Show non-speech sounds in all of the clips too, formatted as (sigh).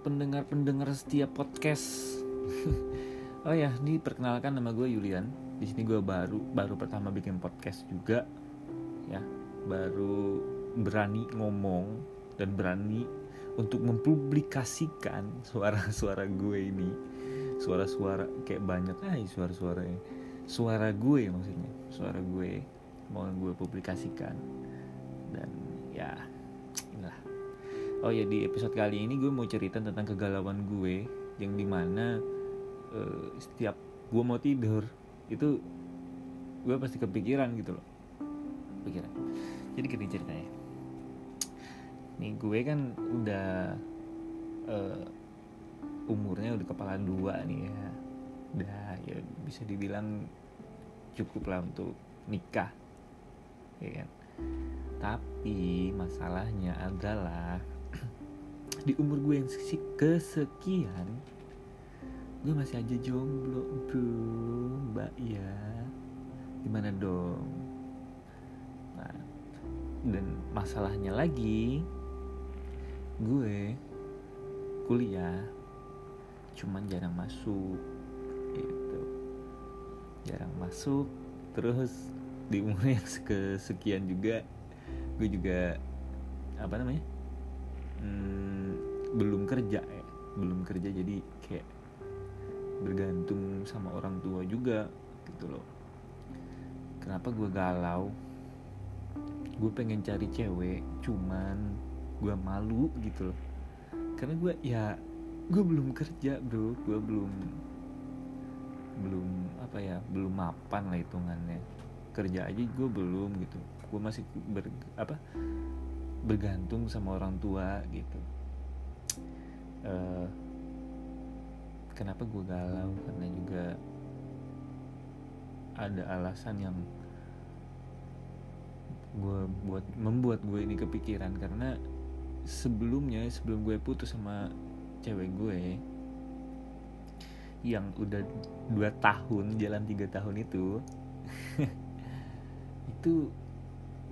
pendengar-pendengar setiap podcast. (laughs) oh ya, ini perkenalkan nama gue Yulian. Di sini gue baru baru pertama bikin podcast juga. Ya, baru berani ngomong dan berani untuk mempublikasikan suara-suara gue ini. Suara-suara kayak banyak ah suara-suaranya. Suara gue maksudnya, suara gue mau gue publikasikan. Dan ya, inilah oh ya di episode kali ini gue mau cerita tentang kegalauan gue yang di mana uh, setiap gue mau tidur itu gue pasti kepikiran gitu loh. Pikiran jadi gini ceritanya. Nih gue kan udah uh, umurnya udah kepala dua nih ya. Udah ya bisa dibilang cukup lah untuk nikah ya kan? Tapi masalahnya adalah di umur gue yang kesekian gue masih aja jomblo bro. Mbak ya gimana dong? Nah dan masalahnya lagi gue kuliah cuman jarang masuk gitu. Jarang masuk terus di umur yang kesekian juga gue juga apa namanya belum kerja ya. Belum kerja jadi kayak bergantung sama orang tua juga gitu loh. Kenapa gue galau? Gue pengen cari cewek cuman gue malu gitu loh. Karena gue ya gue belum kerja bro. Gue belum belum apa ya belum mapan lah hitungannya. Kerja aja gue belum gitu. Gue masih ber, apa bergantung sama orang tua gitu uh, kenapa gue galau? Karena juga ada alasan yang gue buat membuat gue ini kepikiran. Karena sebelumnya sebelum gue putus sama cewek gue yang udah dua tahun jalan tiga tahun itu (laughs) itu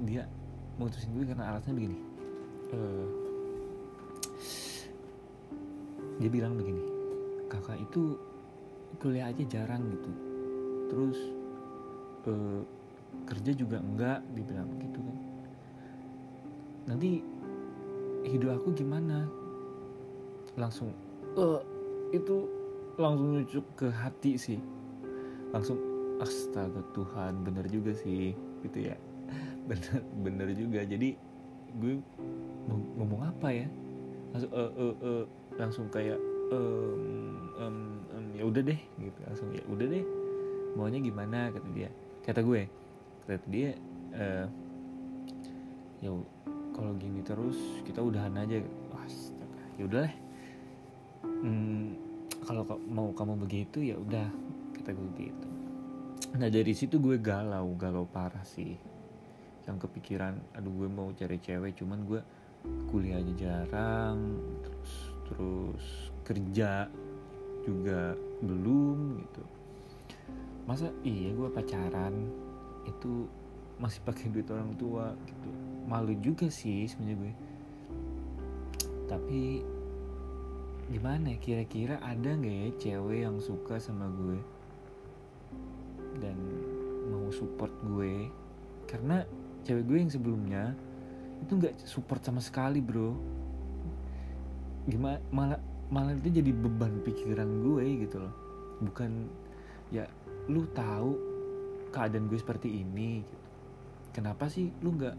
dia mutusin gue karena alasannya begini. Uh, dia bilang begini kakak itu kuliah aja jarang gitu. Terus uh, kerja juga enggak dibilang gitu kan. Nanti hidup aku gimana? Langsung uh, itu langsung nyucuk ke hati sih. Langsung astaga Tuhan bener juga sih gitu ya. (laughs) Bener bener juga. Jadi gue ngomong apa ya langsung uh, uh, uh, langsung kayak um, um, um, ya udah deh gitu. Langsung ya udah deh maunya gimana? kata dia. Kata gue kata dia uh, ya kalau gini terus kita udahan aja. Astaga ya udah deh hmm, kalau mau kamu begitu ya udah kata gue gitu. Nah dari situ gue galau galau parah sih. Yang kepikiran aduh gue mau cari cewek cuman gue kuliah aja jarang terus terus kerja juga belum gitu. Masa iya gue pacaran itu masih pakai duit orang tua gitu. Malu juga sih sebenarnya gue. Tapi gimana ya kira-kira ada nggak ya cewek yang suka sama gue? Dan mau support gue? Karena cewek gue yang sebelumnya itu nggak support sama sekali bro. Gimana malah malah itu jadi beban pikiran gue gitu loh. Bukan ya lu tahu keadaan gue seperti ini gitu. Kenapa sih lu nggak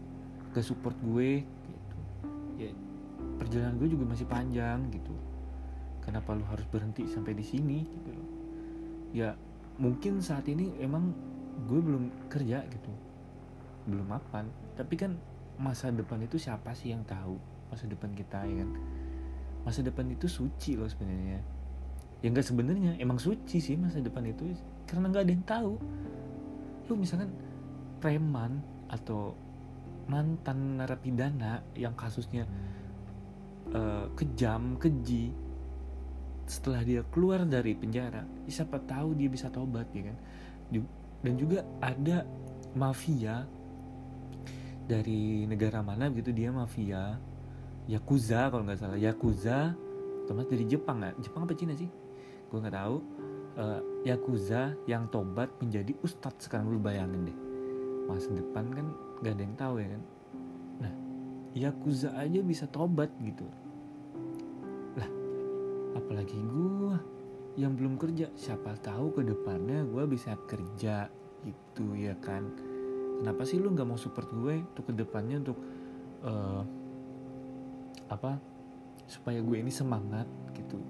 gak support gue gitu? Ya perjalanan gue juga masih panjang gitu. Kenapa lu harus berhenti sampai di sini gitu loh? Ya mungkin saat ini emang gue belum kerja gitu. Belum mapan. Tapi kan masa depan itu siapa sih yang tahu masa depan kita ya kan? Masa depan itu suci loh sebenarnya. Ya nggak sebenarnya emang suci sih masa depan itu. Karena nggak ada yang tahu. Lu misalkan preman atau mantan narapidana yang kasusnya uh, kejam keji setelah dia keluar dari penjara ya siapa tahu dia bisa tobat ya kan? Dan juga ada mafia dari negara mana gitu dia mafia. Yakuza kalau nggak salah. Yakuza Thomas dari Jepang nggak? Jepang apa Cina sih? Gue nggak tahu. Uh, yakuza yang tobat menjadi ustadz sekarang. Lu bayangin deh. Masa depan kan gak ada yang tahu ya kan? Nah yakuza aja bisa tobat gitu. Lah apalagi gue yang belum kerja? Siapa tahu ke depannya gue bisa kerja gitu ya kan kenapa sih lu nggak mau support gue untuk ke depannya untuk uh, apa supaya gue ini semangat gitu?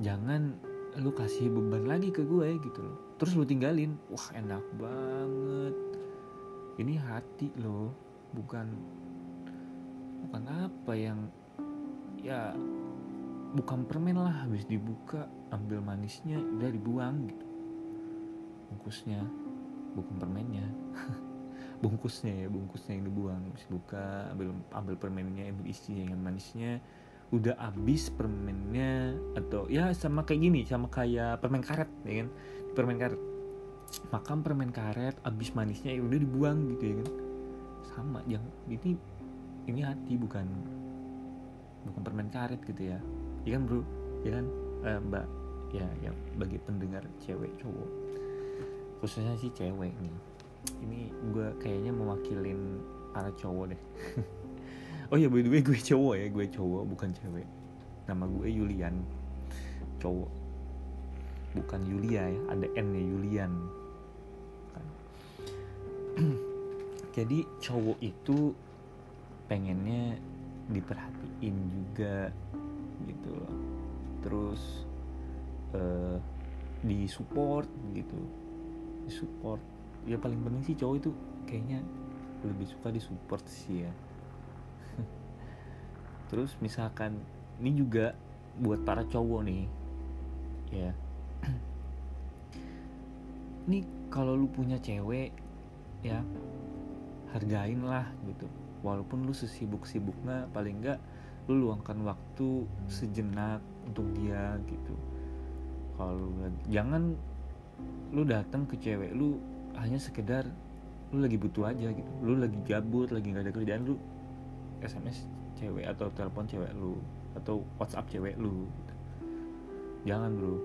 Jangan lu kasih beban lagi ke gue gitu loh. Terus lu tinggalin. Wah enak banget. Ini hati lo bukan bukan apa yang ya bukan permen lah. Habis dibuka ambil manisnya udah dibuang gitu. Bungkusnya bukan permennya. (laughs) Bungkusnya ya bungkusnya yang dibuang. Habis buka ambil ambil permennya ambil isi yang manisnya. Udah habis permennya atau ya sama kayak gini sama kayak permen karet ya kan? Permen karet. Makan permen karet habis manisnya ya udah dibuang gitu ya kan? Sama yang ini ini hati bukan bukan permen karet gitu ya. Iya kan bro? Iya kan? Eh, mbak? Ya yang bagi pendengar cewek cowok khususnya sih cewek nih. Ini gue kayaknya mewakilin para cowok deh. (laughs) Oh ya by the way gue cowok ya gue cowok bukan cewek. Nama gue Yulian. Cowok. Bukan Yulia ya ada N ya Yulian. Kan. (clears throat) jadi cowok itu pengennya diperhatiin juga gitu loh. Terus uh, disupport gitu disupport. Ya paling penting sih cowok itu kayaknya lebih suka disupport sih ya. (laughs) Terus misalkan ini juga buat para cowok nih ya. (clears throat) Ini kalau lu punya cewek ya hargain lah gitu. Walaupun lu sesibuk-sibuknya paling enggak lu luangkan waktu sejenak untuk dia gitu. Kalau jangan lu datang ke cewek lu hanya sekedar lu lagi butuh aja gitu. Lu lagi gabut lagi nggak ada kerjaan lu sms cewek atau telepon cewek lu atau whatsapp cewek lu gitu. jangan bro.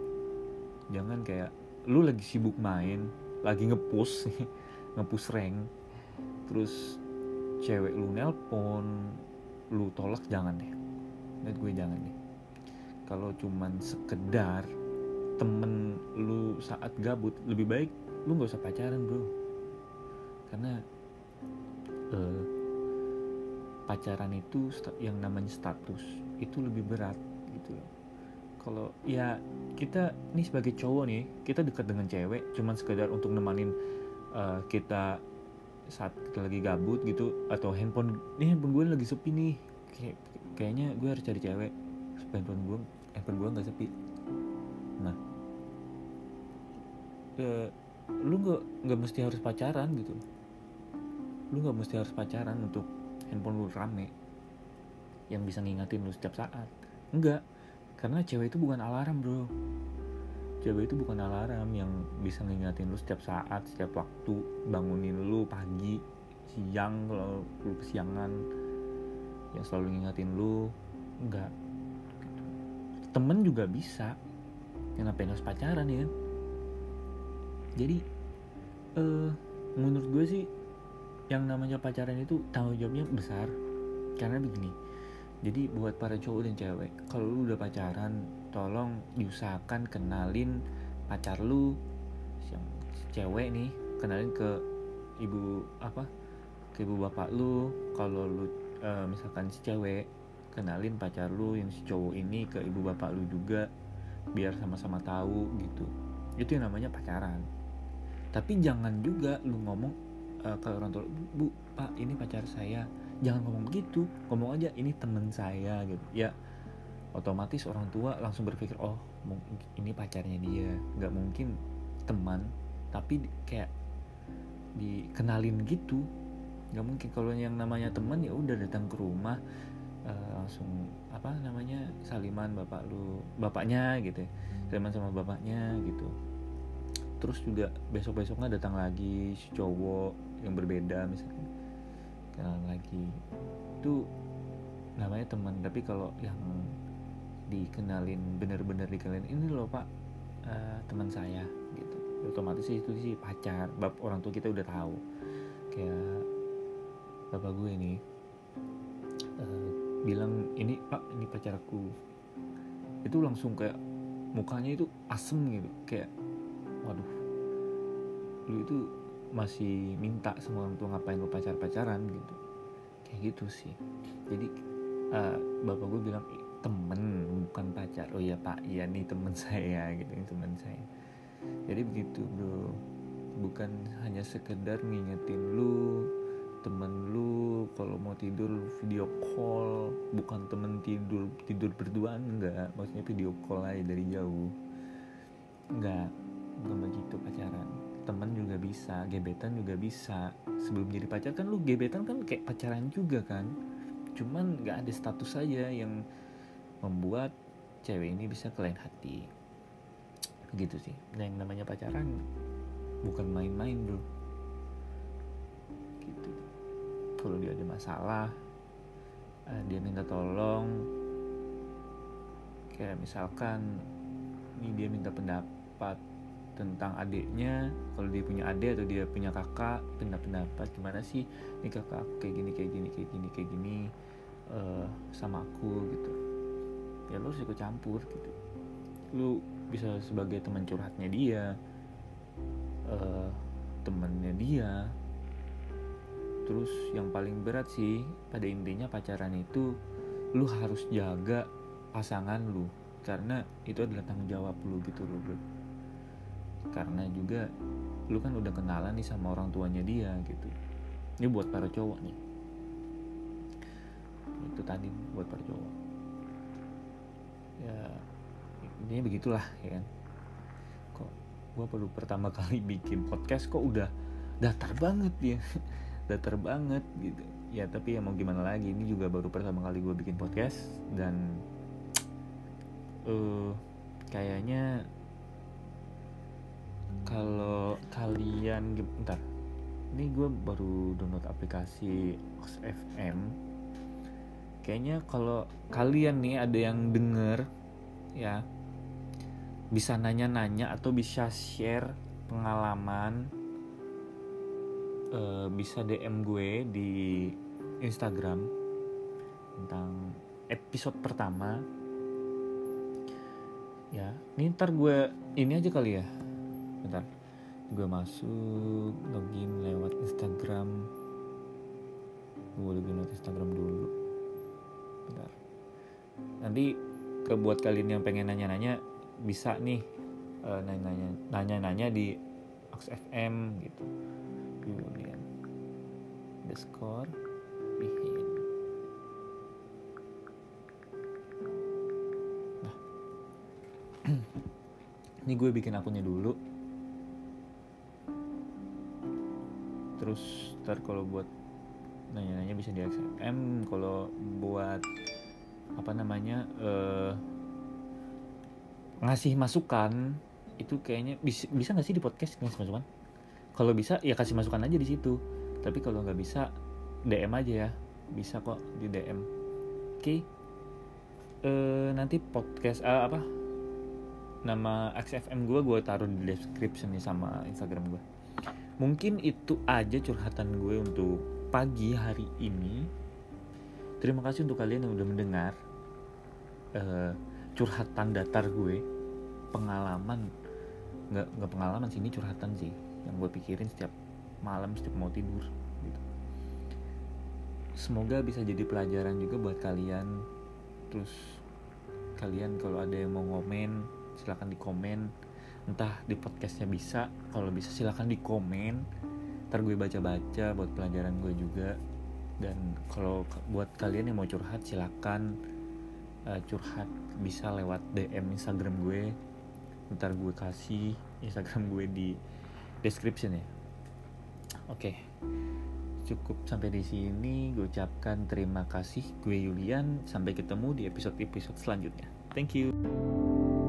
Jangan kayak lu lagi sibuk main lagi ngepush (laughs) ngepush rank terus cewek lu nelpon lu tolak jangan deh. Lihat gue jangan deh. Kalau cuman sekedar temen lu saat gabut lebih baik lu nggak usah pacaran bro. Karena uh, pacaran itu yang namanya status itu lebih berat gitu loh. Kalau ya kita nih sebagai cowok nih kita dekat dengan cewek cuman sekedar untuk nemanin uh, kita saat kita lagi gabut gitu atau handphone ini handphone gue lagi sepi nih. Kayak kayaknya gue harus cari cewek supaya handphone gue handphone gue nggak sepi ya, lu nggak nggak mesti harus pacaran gitu. Lu nggak mesti harus pacaran untuk handphone lu rame yang bisa ngingatin lu setiap saat. Enggak karena cewek itu bukan alarm bro. Cewek itu bukan alarm yang bisa ngingatin lu setiap saat setiap waktu bangunin lu pagi siang kalau lu kesiangan yang selalu ngingatin lu. Enggak temen juga bisa. Yang ngapain harus pacaran ya jadi uh, menurut gue sih yang namanya pacaran itu tanggung jawabnya besar. Karena begini jadi buat para cowok dan cewek kalau lu udah pacaran tolong diusahakan kenalin pacar lu yang cewek nih kenalin ke ibu apa ke ibu bapak lu. Kalau lu e, misalkan si cewek kenalin pacar lu yang si cowok ini ke ibu bapak lu juga biar sama-sama tahu gitu. Itu yang namanya pacaran tapi jangan juga lu ngomong uh, ke orang tua bu pak ini pacar saya. Jangan ngomong begitu ngomong aja ini temen saya gitu. Ya otomatis orang tua langsung berpikir oh ini pacarnya dia. Nggak mungkin teman tapi kayak dikenalin gitu. Nggak mungkin. Kalau yang namanya teman ya udah datang ke rumah uh, langsung apa namanya saliman bapak lu bapaknya gitu ya. saliman sama bapaknya gitu terus juga besok besoknya datang lagi si cowok yang berbeda misalnya. Kenalan lagi. Itu namanya teman tapi kalau yang dikenalin bener-bener dikenalin ini loh pak uh, teman saya gitu. Otomatis itu sih pacar bab orang tua kita udah tahu. Kayak bapak gue ini uh, bilang ini pak ini pacarku itu langsung kayak mukanya itu asem gitu kayak waduh lu itu masih minta sama orang tua ngapain lu pacar pacaran gitu. Kayak gitu sih. Jadi uh, bapak gue bilang temen bukan pacar. Oh ya pak. Iya nih temen (laughs) saya. Gitu temen saya. Jadi begitu bro. Bukan hanya sekedar ngingetin lu temen lu kalau mau tidur video call. Bukan temen tidur tidur berduaan enggak. Maksudnya video call aja dari jauh. Enggak bukan begitu pacaran. Temen juga bisa gebetan juga bisa. Sebelum jadi pacar kan lu gebetan kan kayak pacaran juga kan. Cuman nggak ada status saja yang membuat cewek ini bisa ke lain hati. Gitu sih. Nah yang namanya pacaran bukan main-main bro. Gitu. Kalau dia ada masalah uh, dia minta tolong kayak misalkan ini dia minta pendapat tentang adiknya kalau dia punya adik atau dia punya kakak minta pendapat gimana sih ini kakak? Kayak gini kayak gini kayak gini kayak gini uh, sama aku gitu. Ya lo harus ikut campur gitu. Lu bisa sebagai teman curhatnya dia uh, temennya dia. Terus yang paling berat sih pada intinya pacaran itu lu harus jaga pasangan lu. Karena itu adalah tanggung jawab lu gitu loh bro karena juga lu kan udah kenalan nih sama orang tuanya dia gitu. Ini buat para cowok nih. Itu tadi buat para cowok. Ya ini begitulah ya kan. Kok gue perlu pertama kali (laughs) bikin podcast kok udah datar banget ya (laughs) datar banget gitu. Ya tapi ya mau gimana lagi ini juga baru pertama kali gue bikin podcast dan uh, kayaknya kalau kalian bentar. Ini gue baru download aplikasi FM kayaknya kalau kalian nih ada yang denger ya bisa nanya-nanya atau bisa share pengalaman uh, bisa DM gue di Instagram tentang episode pertama. Ya ini ntar gue ini aja kali ya bentar. Gue masuk login lewat Instagram. Gue login lewat Instagram dulu. Bentar. Nanti ke buat kalian yang pengen nanya-nanya bisa nih uh, nanya-nanya nanya-nanya di Ox FM gitu. Julian bikin nah. (clears throat) Ini gue bikin akunnya dulu terus ntar kalau buat nanya-nanya bisa di XFM kalau buat apa namanya uh, ngasih masukan itu kayaknya bisa bisa nggak sih di podcast ngasih masukan kalau bisa ya kasih masukan aja di situ. Tapi kalau nggak bisa DM aja ya. Bisa kok di DM oke. Okay. uh, nanti podcast uh, apa? Nama XFM gue gue taruh di description nih sama Instagram gue mungkin itu aja curhatan gue untuk pagi hari ini. Terima kasih untuk kalian yang udah mendengar uh, curhatan datar gue. Pengalaman nggak nggak pengalaman sih ini curhatan sih yang gue pikirin setiap malam setiap mau tidur gitu. Semoga bisa jadi pelajaran juga buat kalian. Terus kalian kalau ada yang mau ngomen silahkan di komen entah di podcastnya bisa kalau bisa silahkan di komen ntar gue baca-baca buat pelajaran gue juga. Dan kalau buat kalian yang mau curhat silahkan uh, curhat. Bisa lewat DM Instagram gue. Ntar gue kasih Instagram gue di description ya. Oke. Okay. cukup sampai di sini. Gue ucapkan terima kasih. Gue Yulian. Sampai ketemu di episode-episode selanjutnya. Thank you